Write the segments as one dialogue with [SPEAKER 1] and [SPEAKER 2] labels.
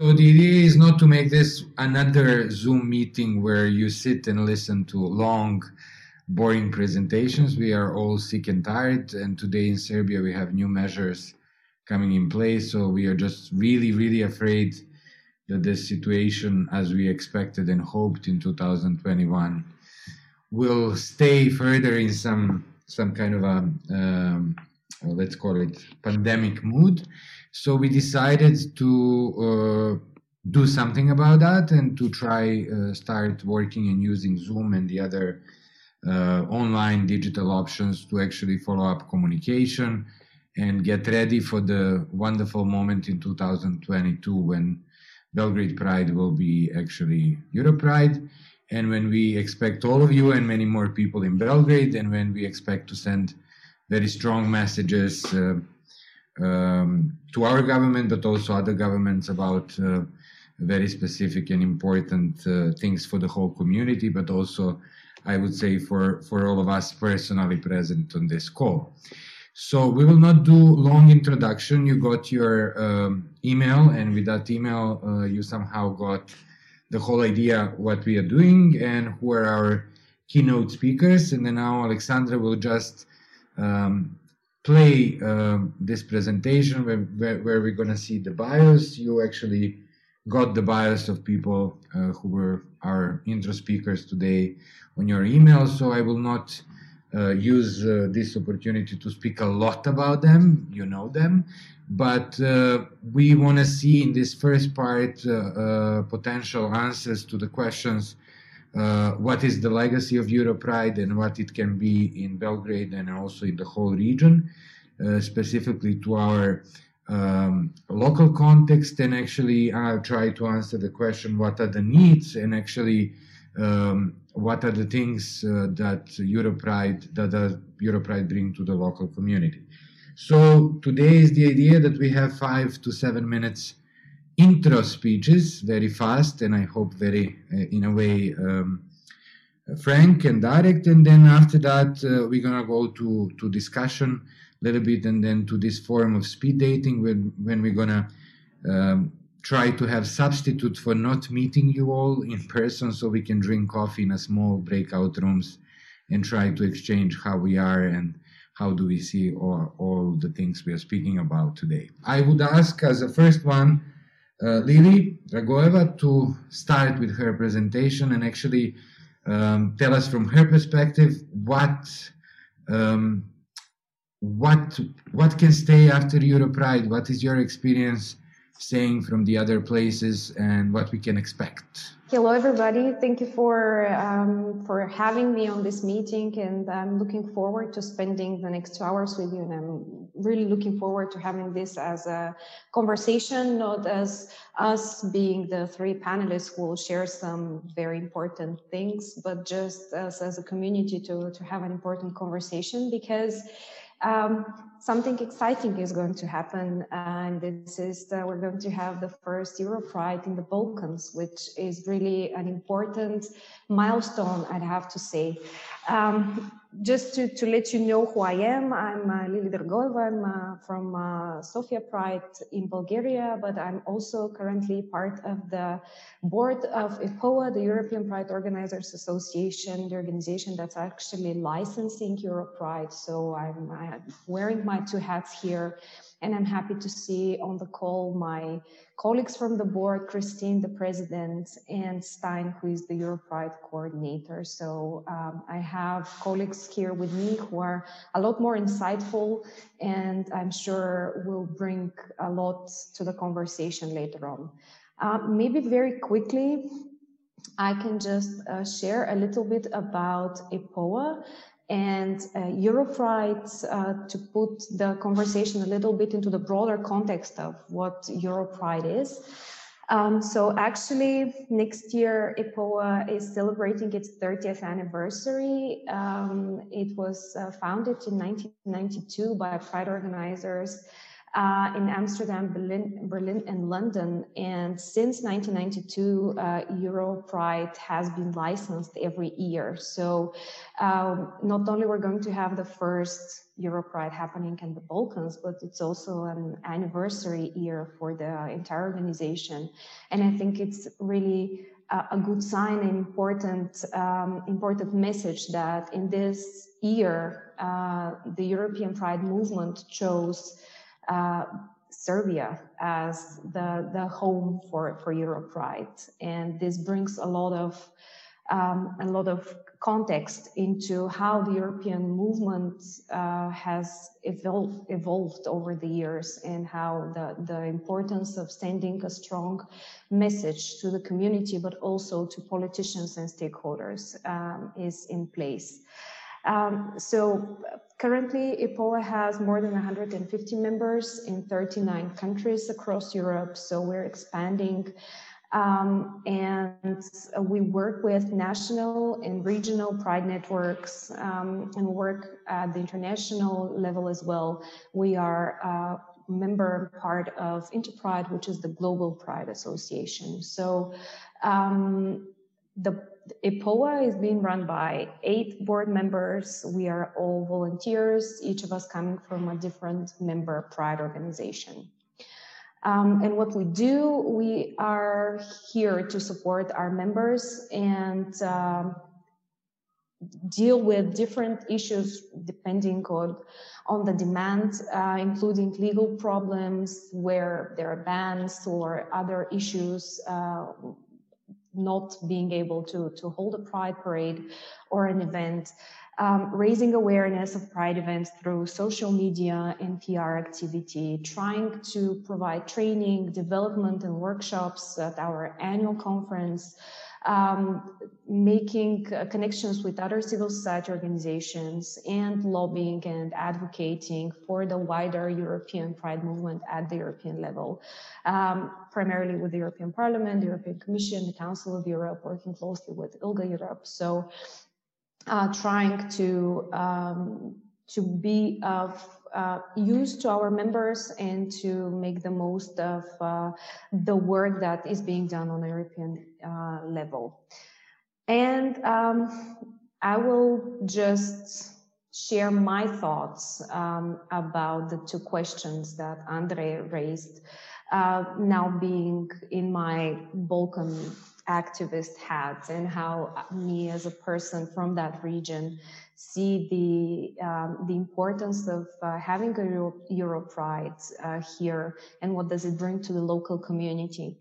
[SPEAKER 1] So the idea is not to make this another Zoom meeting where you sit and listen to long, boring presentations. We are all sick and tired, and today in Serbia we have new measures coming in place. So we are just really, really afraid that this situation, as we expected and hoped in 2021, will stay further in some some kind of a um, let's call it pandemic mood. So we decided to uh, do something about that and to try uh, start working and using Zoom and the other uh, online digital options to actually follow up communication and get ready for the wonderful moment in 2022 when Belgrade Pride will be actually Europe Pride and when we expect all of you and many more people in Belgrade, and when we expect to send very strong messages uh, um, to our government, but also other governments about uh, very specific and important uh, things for the whole community, but also, I would say, for, for all of us personally present on this call. So we will not do long introduction. You got your um, email, and with that email, uh, you somehow got the whole idea what we are doing and who are our keynote speakers. And then now Aleksandra will just um, play uh, this presentation where, where, where we're going to see the bios. You actually got the bios of people uh, who were our intro speakers today on your email. So I will not uh, use uh, this opportunity to speak a lot about them. You know them. But uh, we want to see in this first part uh, uh, potential answers to the questions uh, what is the legacy of Europride and what it can be in Belgrade and also in the whole region, specifically to our um, local context. And actually, I'll try to answer the question what are the needs and actually um, what are the things uh, that Europride that does Europride bring to the local community. So today is the idea that we have five to seven minutes intro speeches, very fast, and I hope very, uh, in a way, um, frank and direct. And then after that, uh, we're gonna go to to discussion a little bit, and then to this form of speed dating when when we're gonna um, try to have substitute for not meeting you all in person, so we can drink coffee in a small breakout rooms and try to exchange how we are and how do we see all, all the things we are speaking about today. I would ask as a first one, uh, Lilly Dragoeva to start with her presentation and actually um, tell us from her perspective what um, what what can stay after Europride. What is your experience saying from the other places and what we can expect?
[SPEAKER 2] Hello, everybody. Thank you for um, for having me on this meeting, and I'm looking forward to spending the next two hours with you. And I'm really looking forward to having this as a conversation, not as us being the three panelists who will share some very important things, but just as, as a community to to have an important conversation because um, something exciting is going to happen, and this is that we're going to have the first Europride in the Balkans, which is really an important milestone, I'd have to say. Um, just to, to let you know who I am, I'm uh, Lilly Dragoeva. I'm uh, from uh, Sofia Pride in Bulgaria, but I'm also currently part of the board of EPOA, the European Pride Organizers Association, the organization that's actually licensing Europride. So I'm, I'm wearing my two hats here, and I'm happy to see on the call my colleagues from the board, Christine, the president, and Stein, who is the Europride coordinator. So um, I have colleagues here with me who are a lot more insightful and I'm sure will bring a lot to the conversation later on. Uh, maybe very quickly, I can just uh, share a little bit about EPOA and uh, uh, to put the conversation a little bit into the broader context of what Europride is. Um, so actually, next year, EPOA is celebrating its 30th anniversary. Um, it was uh, founded in 1992 by Pride organizers uh, in Amsterdam, Berlin, Berlin, and London. And since 1992, uh, Euro Pride has been licensed every year. So um, not only we're going to have the first Europride happening in the Balkans, but it's also an anniversary year for the entire organization. And I think it's really a good sign and important um, important message that in this year uh, the European Pride movement chose uh, Serbia as the the home for for Euro Pride, and this brings a lot of um, a lot of context into how the European movement uh, has evolved, evolved over the years and how the, the importance of sending a strong message to the community, but also to politicians and stakeholders um, is in place. Um, so currently EPOA has more than 150 members in 39 countries across Europe. So we're expanding um, and we work with national and regional pride networks um, and work at the international level as well. We are a member part of Interpride, which is the Global Pride Association. So um, the EPOA is being run by eight board members. We are all volunteers, each of us coming from a different member pride organization. Um, and what we do, we are here to support our members and um, deal with different issues depending on, on the demand, uh, including legal problems where there are bans or other issues uh, not being able to, to hold a pride parade or an event um, raising awareness of Pride events through social media and PR activity, trying to provide training, development, and workshops at our annual conference, um, making uh, connections with other civil society organizations, and lobbying and advocating for the wider European Pride movement at the European level, um, primarily with the European Parliament, the European Commission, the Council of Europe, working closely with ILGA Europe. So uh, trying to um, to be of uh, use to our members and to make the most of uh, the work that is being done on a European uh, level. And um, I will just share my thoughts um, about the two questions that Andrej raised. Uh, now being in my Balkan activist hat and how me as a person from that region see the um, the importance of uh, having a Euro, Euro Pride uh, here and what does it bring to the local community.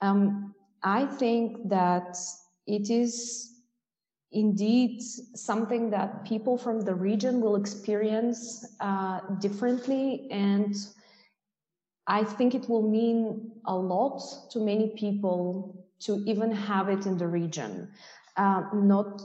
[SPEAKER 2] Um, I think that it is indeed something that people from the region will experience uh, differently and I think it will mean a lot to many people to even have it in the region. Uh, not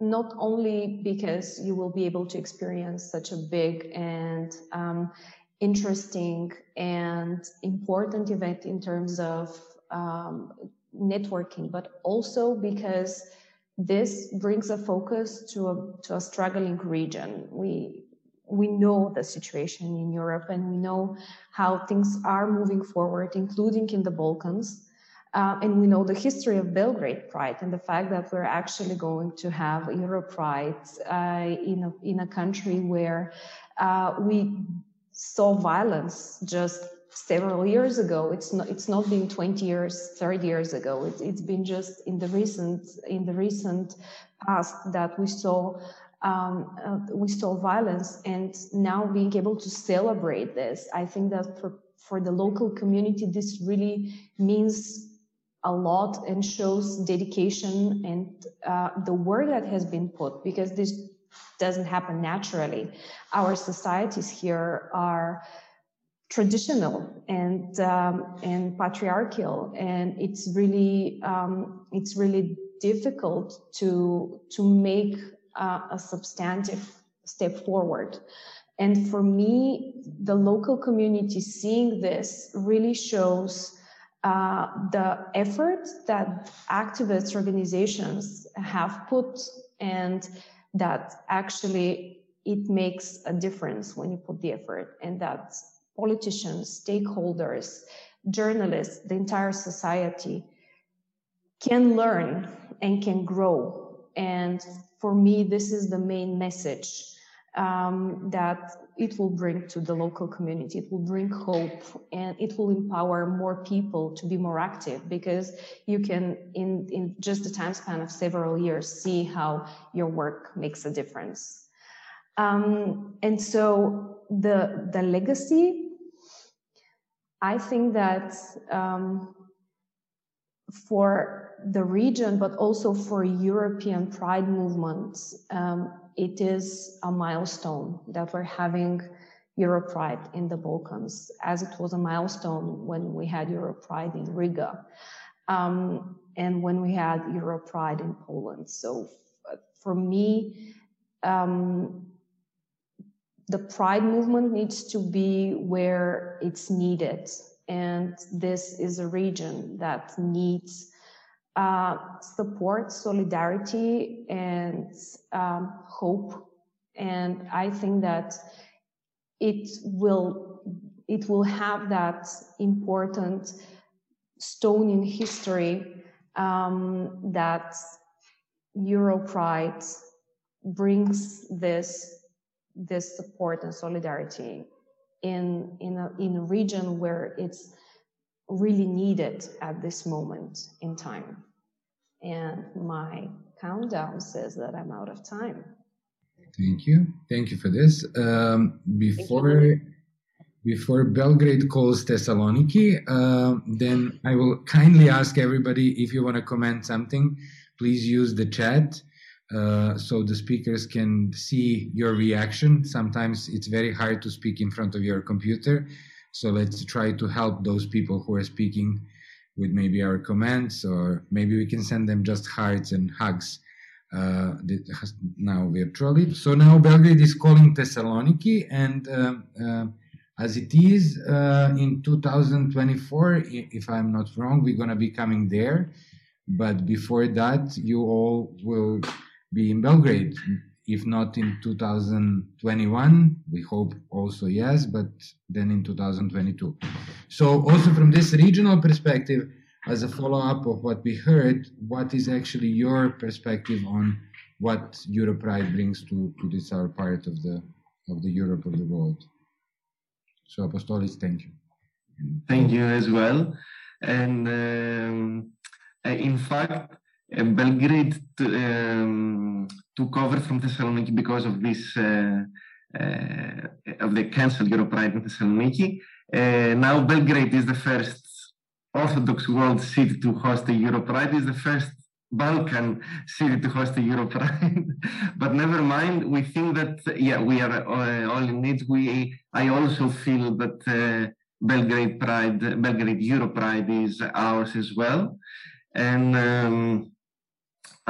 [SPEAKER 2] not only because you will be able to experience such a big and um, interesting and important event in terms of um, networking, but also because this brings a focus to a, to a struggling region. We we know the situation in Europe and we know how things are moving forward, including in the Balkans. Uh, and we know the history of Belgrade Pride and the fact that we're actually going to have Euro Pride uh, in, a, in a country where uh, we saw violence just several years ago. It's not, it's not been 20 years, 30 years ago. It's, it's been just in the recent, in the recent past that we saw um, uh, we saw violence and now being able to celebrate this i think that for for the local community this really means a lot and shows dedication and uh, the work that has been put because this doesn't happen naturally. Our societies here are traditional and um, and patriarchal, and it's really um, it's really difficult to to make uh, a substantive step forward. And for me, the local community seeing this really shows uh, the effort that activist organizations have put and that actually it makes a difference when you put the effort and that politicians, stakeholders, journalists, the entire society can learn and can grow. And for me, this is the main message um, that it will bring to the local community. It will bring hope and it will empower more people to be more active because you can, in, in just the time span of several years, see how your work makes a difference. Um, and so the, the legacy, I think that um, for the region, but also for European pride movements, um, it is a milestone that we're having Europride in the Balkans, as it was a milestone when we had Europride in Riga, um, and when we had Europride in Poland. So for me, um, the pride movement needs to be where it's needed. And this is a region that needs uh, support, solidarity, and um, hope. And I think that it will it will have that important stone in history um, that Europride brings this this support and solidarity in in a, in a region where it's really needed at this moment in time. And my countdown says that I'm out of time.
[SPEAKER 1] Thank you. Thank you for this. Um, before before Belgrade calls Thessaloniki, uh, then I will kindly ask everybody if you want to comment something, please use the chat uh, so the speakers can see your reaction. Sometimes it's very hard to speak in front of your computer. So let's try to help those people who are speaking with maybe our comments, or maybe we can send them just hearts and hugs uh, now virtually. So now Belgrade is calling Thessaloniki, and uh, as it is uh, in 2024, if I'm not wrong, we're going to be coming there. But before that, you all will be in Belgrade if not in 2021 we hope also yes but then in 2022 so also from this regional perspective as a follow-up of what we heard what is actually your perspective on what europride brings to, to this our part of the of the europe of the world? So apostolis thank you.
[SPEAKER 3] Thank you as well. And um, in fact Belgrade um, took over from Thessaloniki because of this uh, uh, of the cancelled Europride in Thessaloniki. Uh, now Belgrade is the first Orthodox world city to host a Europride. Is the first Balkan city to host a Europride. but never mind. We think that yeah, we are all in it. We I also feel that. Belgrade Pride, Belgrade Europride is ours as well. And um,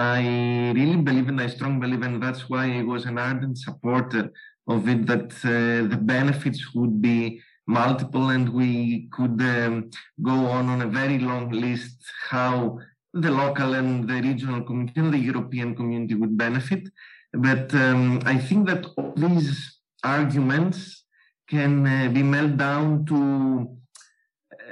[SPEAKER 3] I really believe in, I strongly believe and that's why I was an ardent supporter of it, that uh, the benefits would be multiple and we could um, go on on a very long list how the local and the regional community and the European community would benefit. But um, I think that all these arguments can uh, be melted down to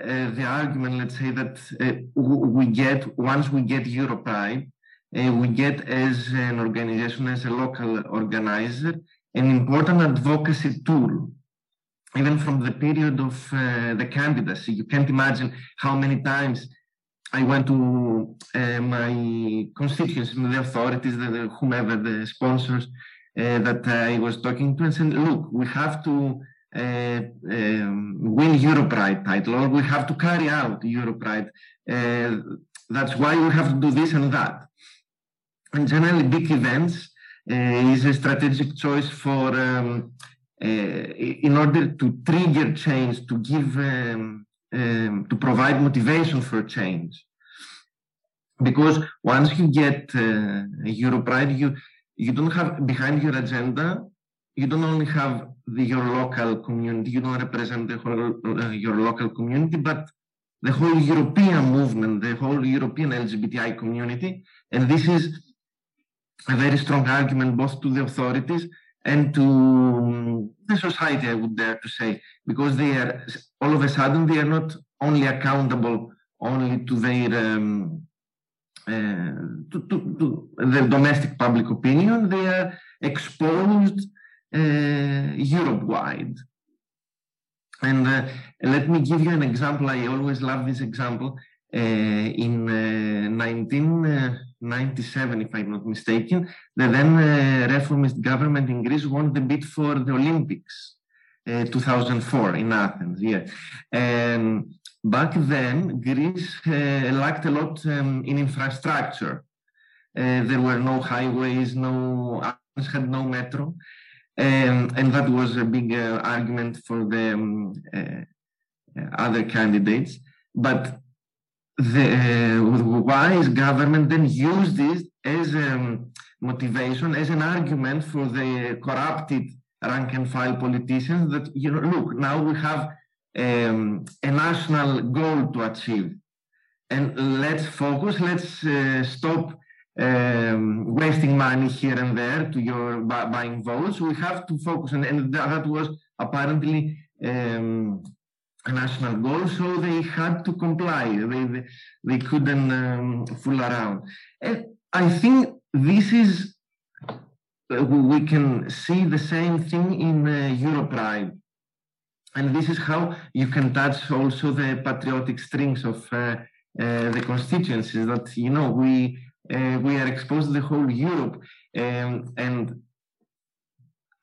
[SPEAKER 3] uh, the argument, let's say, that uh, we get, once we get Europride, uh, we get as an organization, as a local organizer, an important advocacy tool. Even from the period of uh, the candidacy, you can't imagine how many times I went to uh, my constituents, the authorities, the, whomever the sponsors uh, that I was talking to, and said, "Look, we have to uh, um, win Europride title, or we have to carry out Europride. Uh, that's why we have to do this and that." And generally big events uh, is a strategic choice for um, uh, in order to trigger change, to give, um, um, to provide motivation for change. Because once you get uh, Europride, you you don't have behind your agenda. You don't only have the, your local community. You don't represent the whole uh, your local community, but the whole European movement, the whole European LGBTI community. And this is a very strong argument both to the authorities and to um, the society, I would dare to say, because they are all of a sudden they are not only accountable only to their um, uh, to, to, to, the domestic public opinion, they are exposed uh, Europe-wide. And uh, let me give you an example. I always love this example. Uh, in 1997, uh, if I'm not mistaken, the then uh, reformist government in Greece won the bid for the Olympics, 2004 in Athens. Yeah, and back then Greece lacked a lot um, in infrastructure. there were no highways, no Athens had no metro, um, and that was a big uh, argument for the um, uh, other candidates. But the uh, wise government then used this as a um, motivation, as an argument for the corrupted rank and file politicians that, you know, look, now we have um, a national goal to achieve. And let's focus, let's uh, stop um, wasting money here and there to your buying votes. We have to focus, and, and that was apparently um, national goal, so they had to comply. They, they, they couldn't um, fool around. And I think this is, uh, we can see the same thing in uh, Europride. And this is how you can touch also the patriotic strings of uh, uh, the constituencies that, you know, we, uh, we are exposed to the whole Europe. Um, and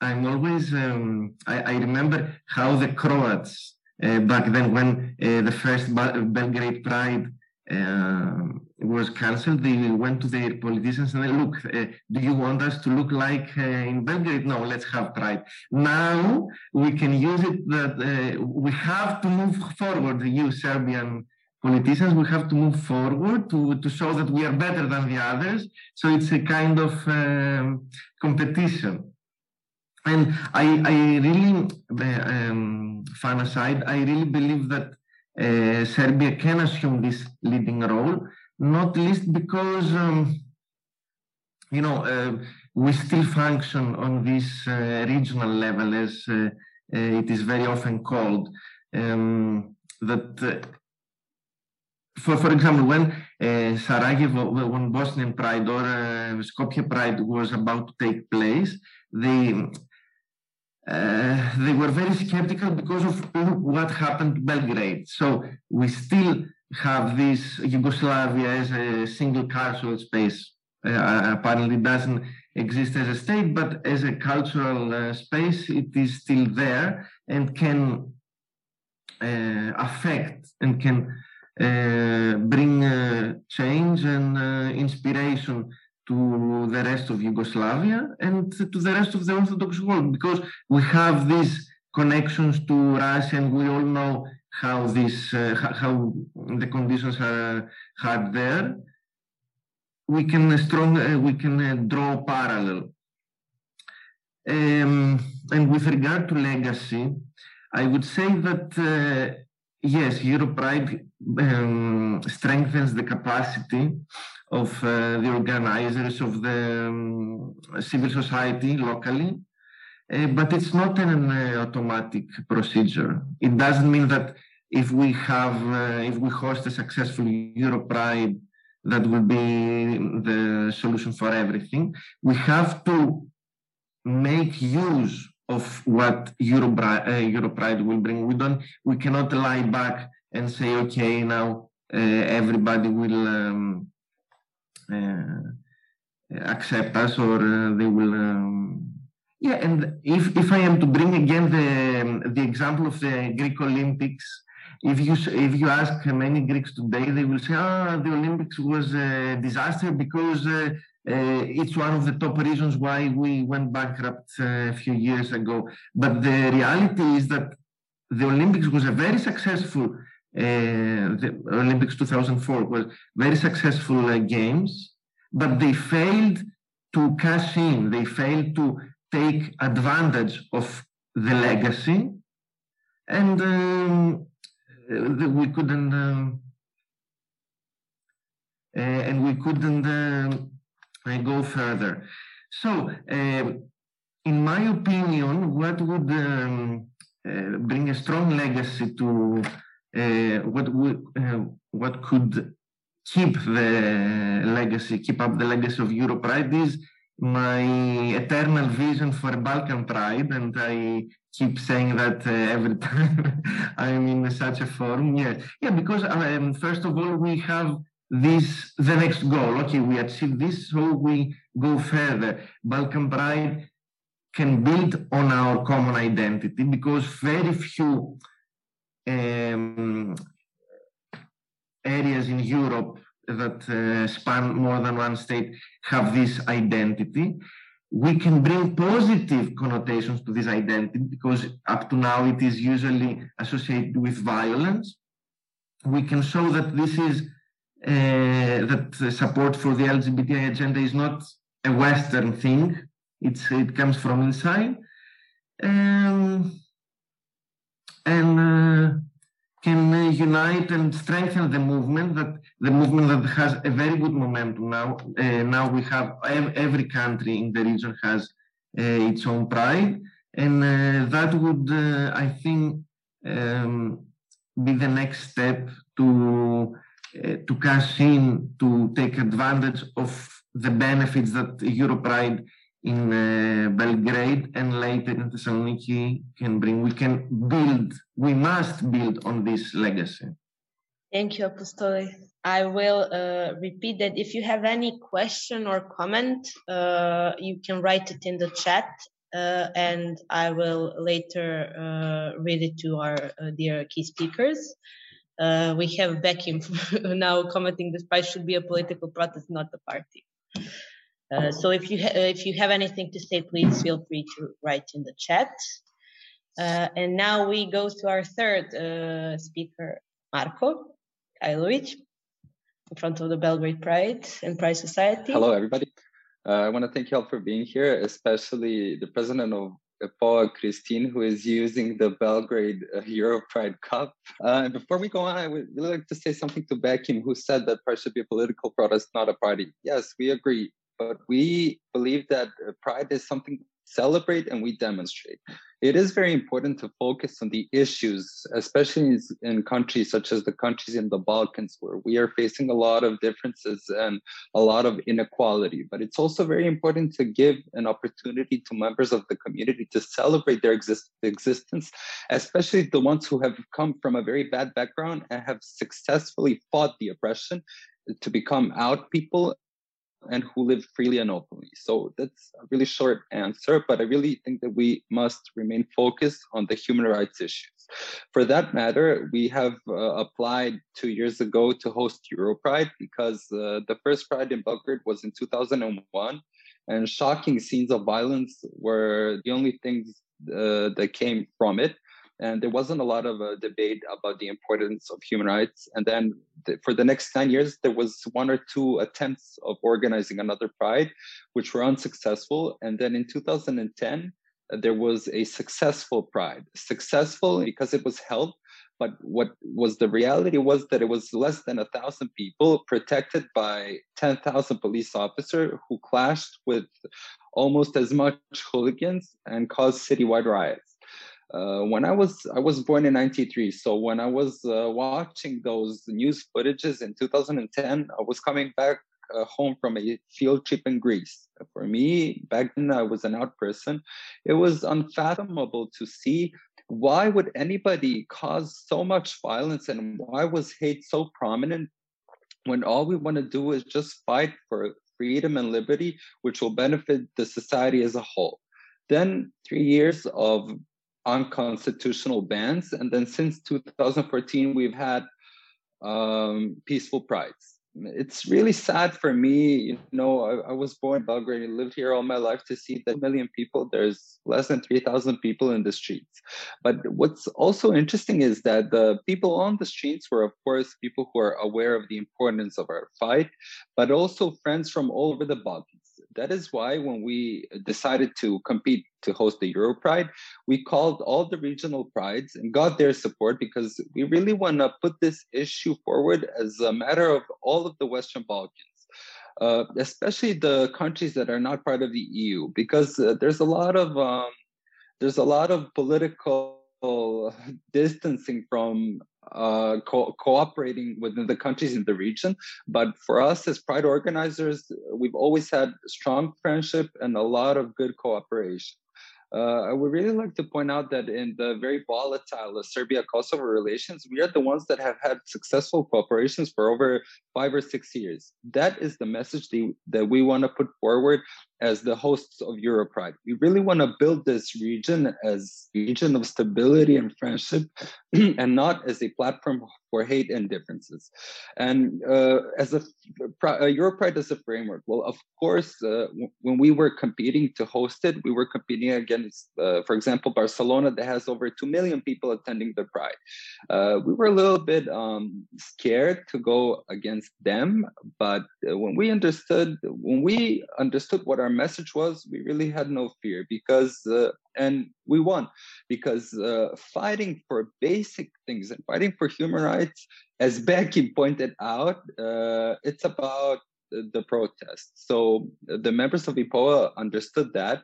[SPEAKER 3] I'm always, um, I, I remember how the Croats back then when uh, the first Belgrade Pride uh, was cancelled, they went to their politicians and they look, uh, do you want us to look like uh, in Belgrade? No, let's have pride. Now we can use it that uh, we have to move forward, you Serbian politicians, we have to move forward to, to show that we are better than the others. So it's a kind of um, competition. And I, I really, um, fun aside, I really believe that uh, Serbia can assume this leading role, not least because, um, you know, uh, we still function on this uh, regional level, as uh, uh, it is very often called. Um, that, uh, for for example, when Sarajevo, when Bosnian Pride or Skopje Pride was about to take place, they uh, they were very skeptical because of what happened to Belgrade. So we still have this Yugoslavia as a single cultural space. Uh, apparently doesn't exist as a state, but as a cultural uh, space, it is still there and can uh, affect and can uh, bring change and inspiration to the rest of Yugoslavia and to the rest of the Orthodox world because we have these connections to Russia and we all know how this uh, how the conditions are hard there. We can strong uh, we can uh, draw parallel. Um, and with regard to legacy, I would say that uh, yes, Europride um, strengthens the capacity of uh, the organizers of the um, civil society locally, uh, but it's not an uh, automatic procedure. It doesn't mean that if we have, if we host a successful Europride, that will be the solution for everything. We have to make use of what Europride, uh, Europride will bring. We don't, we cannot lie back and say, okay, now uh, everybody will um, accept us or uh, they will um, yeah and if, if i am to bring again the the example of the greek olympics if you if you ask many greeks today they will say ah the olympics was a disaster because uh, uh, it's one of the top reasons why we went bankrupt uh, a few years ago. But the reality is that the olympics was a very successful uh, the Olympics 2004 was very successful uh, games, but they failed to cash in. They failed to take advantage of the legacy, and um, uh, we couldn't. Um, uh, and we couldn't uh, go further. So um, in my opinion, what would um, uh, bring a strong legacy to uh, what would uh, what could keep the legacy, keep up the legacy of Europride is my eternal vision for Balkan Pride, and I keep saying that uh, every time I'm in such a forum. Yeah, yeah, because um, first of all we have this the next goal. Okay, we achieve this, so we go further. Balkan Pride can build on our common identity because very few um, areas in Europe that uh, span more than one state have this identity. We can bring positive connotations to this identity because up to now it is usually associated with violence. We can show that this is uh, that support for the LGBTI agenda is not a Western thing. It's it comes from inside, um, and uh, can uh, unite and strengthen the movement that the movement that has a very good momentum now. Uh, now we have every country in the region has uh, its own pride, and uh, that would, I think, um, be the next step to to cash in to take advantage of the benefits that Europride in uh, Belgrade and later in Thessaloniki can bring. We can build, we must build on this legacy.
[SPEAKER 4] Thank you, Apostoli. I will uh, repeat that if you have any question or comment, uh, you can write it in the chat uh, and I will later uh, read it to our uh, dear key speakers. we have Bekim now commenting this Pride should be a political protest, not a party. Uh, so if you if you have anything to say, please feel free to write in the chat. Uh, and now we go to our third uh, speaker, Marko Mihailović, in front of the Belgrade Pride and Pride Society.
[SPEAKER 5] Hello, everybody. Uh, I want to thank you all for being here, especially the president of EPOA Christine, who is using the Belgrade uh, Euro Pride Cup. Uh, and before we go on, I would really like to say something to Bekim, who said that Pride should be a political protest, not a party. Yes, we agree but we believe that uh, pride is something celebrate and we demonstrate. It is very important to focus on the issues, especially in countries such as the countries in the Balkans, where we are facing a lot of differences and a lot of inequality. But it's also very important to give an opportunity to members of the community to celebrate their exist- existence, especially the ones who have come from a very bad background and have successfully fought the oppression to become out people and who live freely and openly. So that's a really short answer, but I really think that we must remain focused on the human rights issues. For that matter, we have uh, applied two years ago to host Europride because uh, the first Pride in Belgrade was in 2001, and shocking scenes of violence were the only things uh, that came from it and there wasn't a lot of uh, debate about the importance of human rights. And then th- for the next 10 years, there was one or two attempts of organizing another Pride, which were unsuccessful. And then in 2010, uh, there was a successful Pride, successful because it was held. But what was the reality was that it was less than a thousand people protected by 10,000 police officers who clashed with almost as much hooligans and caused citywide riots. Uh, when I was I was born in '93, so when I was uh, watching those news footages in 2010, I was coming back uh, home from a field trip in Greece. For me, back then I was an out person. It was unfathomable to see why would anybody cause so much violence and why was hate so prominent when all we want to do is just fight for freedom and liberty, which will benefit the society as a whole. Then three years of unconstitutional bans. And then since 2014, we've had um, peaceful prides. It's really sad for me. You know, I, I, was born in Belgrade and lived here all my life to see that million people. There's less than 3,000 people in the streets. But what's also interesting is that the people on the streets were, of course, people who are aware of the importance of our fight, but also friends from all over the Balkans that is why when we decided to compete to host the Euro Pride, we called all the regional prides and got their support because we really want to put this issue forward as a matter of all of the Western Balkans. uh, especially the countries that are not part of the EU, because uh, there's a lot of um, there's a lot of political distancing from uh, co- cooperating within the countries in the region. But for us as Pride organizers, we've always had strong friendship and a lot of good cooperation. Uh, I would really like to point out that in the very volatile Serbia Kosovo relations, we are the ones that have had successful cooperations for over five or six years. That is the message that we want to put forward as the hosts of Europride. We really want to build this region as a region of stability and friendship and not as a platform for hate and differences. And uh, as a uh, Europride as a framework, well, of course, uh, when we were competing to host it, we were competing against, uh, for example, Barcelona that has over 2 million people attending the Pride. Uh, we were a little bit um, scared to go against them, but uh, when we understood, when we understood what our message was, we really had no fear because, uh, and we won because uh, fighting for basic things and fighting for human rights, as Bekim pointed out, uh, it's about the protest. So uh, the members of EPOA understood that.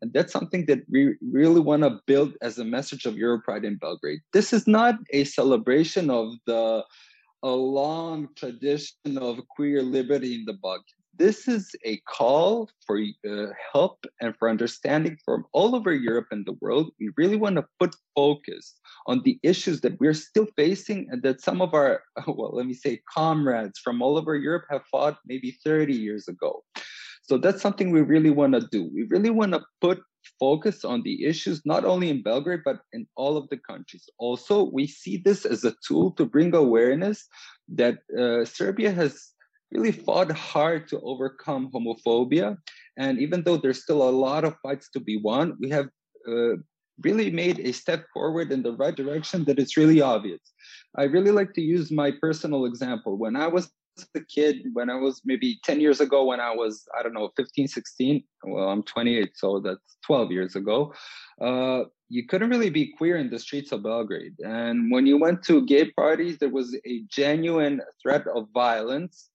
[SPEAKER 5] And that's something that we really want to build as a message of Europride in Belgrade. This is not a celebration of the a long tradition of queer liberty in the Balkans. This is a call for uh, help and for understanding from all over Europe and the world. We really want to put focus on the issues that we're still facing and that some of our, well, let me say, comrades from all over Europe have fought maybe 30 years ago. So that's something we really want to do. We really want to put focus on the issues, not only in Belgrade, but in all of the countries. Also, we see this as a tool to bring awareness that uh, Serbia has really fought hard to overcome homophobia. And even though there's still a lot of fights to be won, we have uh, really made a step forward in the right direction that is really obvious. I really like to use my personal example. When I was a kid when I was maybe 10 years ago, when I was, I don't know, 15, 16. Well, I'm 28, so that's 12 years ago. Uh, you couldn't really be queer in the streets of Belgrade. And when you went to gay parties, there was a genuine threat of violence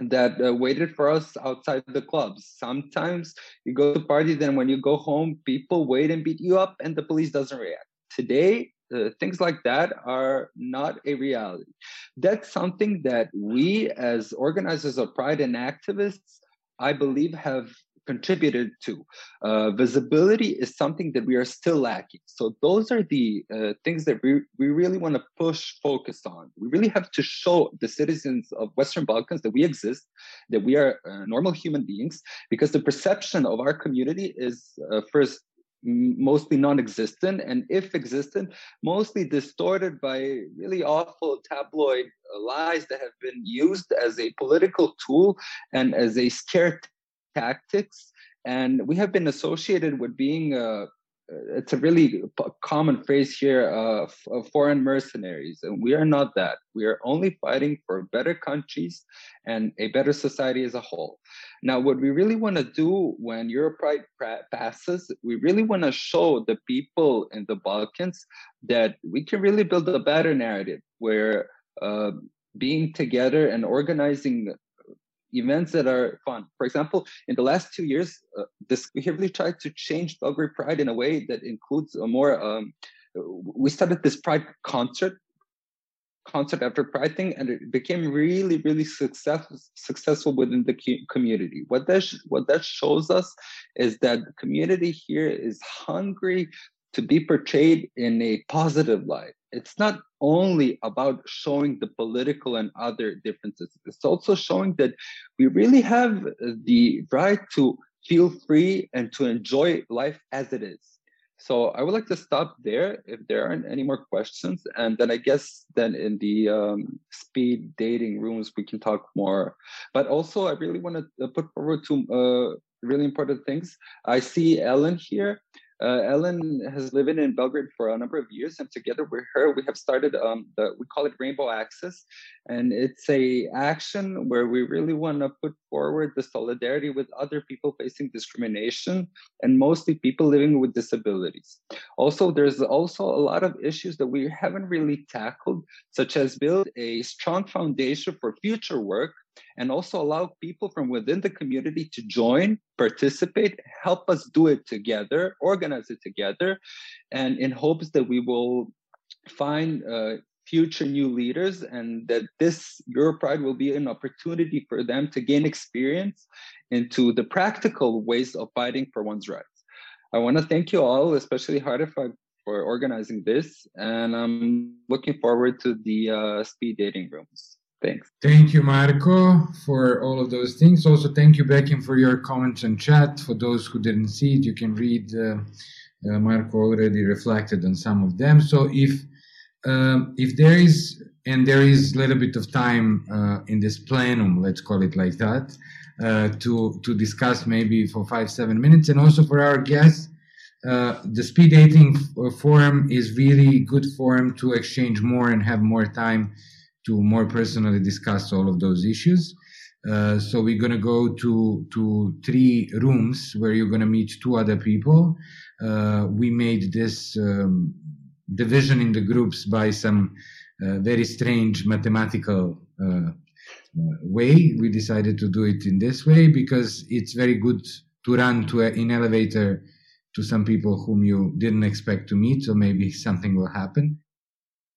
[SPEAKER 5] that uh, waited for us outside the clubs. Sometimes you go to parties, and when you go home, people wait and beat you up, and the police doesn't react. Today, uh, things like that are not a reality. That's something that we, as organizers of Pride and activists, I believe, have contributed to. Uh, visibility is something that we are still lacking. So those are the uh, things that we, we really want to push focus on. We really have to show the citizens of Western Balkans that we exist, that we are uh, normal human beings, because the perception of our community is uh, first mostly non-existent and if existent mostly distorted by really awful tabloid uh, lies that have been used as a political tool and as a scare tactics and we have been associated with being uh, uh, it's a really common phrase here uh, of foreign mercenaries and we are not that. We are only fighting for better countries and a better society as a whole. Now what we really want to do when europride passes we really want to show the people in the balkans that we can really build a better narrative where uh, being together and organizing events that are fun. For example, in the last two years, uh, this we have really tried to change Belgrade Pride in a way that includes a more. Um, we started this Pride concert, concert after Pride thing, and it became really, really successful successful within the community. What that what that shows us is that the community here is hungry to be portrayed in a positive light it's not only about showing the political and other differences, it's also showing that we really have the right to feel free and to enjoy life as it is. So I would like to stop there if there aren't any more questions. And then I guess then in the um, speed dating rooms, we can talk more. But also, I really want to put forward two uh, really important things. I see Ellen here. Uh, Ellen has lived in Belgrade for a number of years, and together with her, we have started um, the we call it Rainbow Access, and it's a action where we really want to put forward the solidarity with other people facing discrimination and mostly people living with disabilities. Also, there's also a lot of issues that we haven't really tackled, such as build a strong foundation for future work and also allow people from within the community to join, participate, help us do it together, organize it together, and in hopes that we will find uh, future new leaders and that this Europride will be an opportunity for them to gain experience into the practical ways of fighting for one's rights. I want to thank you all, especially Heartefact, for organizing this, and I'm looking forward to the uh, speed dating rooms. Thanks.
[SPEAKER 1] Thank you, Marko, for all of those things. Also, thank you, Bekim, for your comments and chat. For those who didn't see it, you can read. Uh, uh, Marko already reflected on some of them. So if um, if there is and there is a little bit of time uh, in this plenum, let's call it like that, uh, to to discuss maybe for five seven minutes, and also for our guests, uh, the speed dating forum is really good forum to exchange more and have more time to more personally discuss all of those issues. Uh, so we're gonna go to to three rooms where you're gonna meet two other people. Uh, we made this um, division in the groups by some uh, very strange mathematical uh, uh, way. We decided to do it in this way because it's very good to run to a, in elevator to some people whom you didn't expect to meet, so maybe something will happen.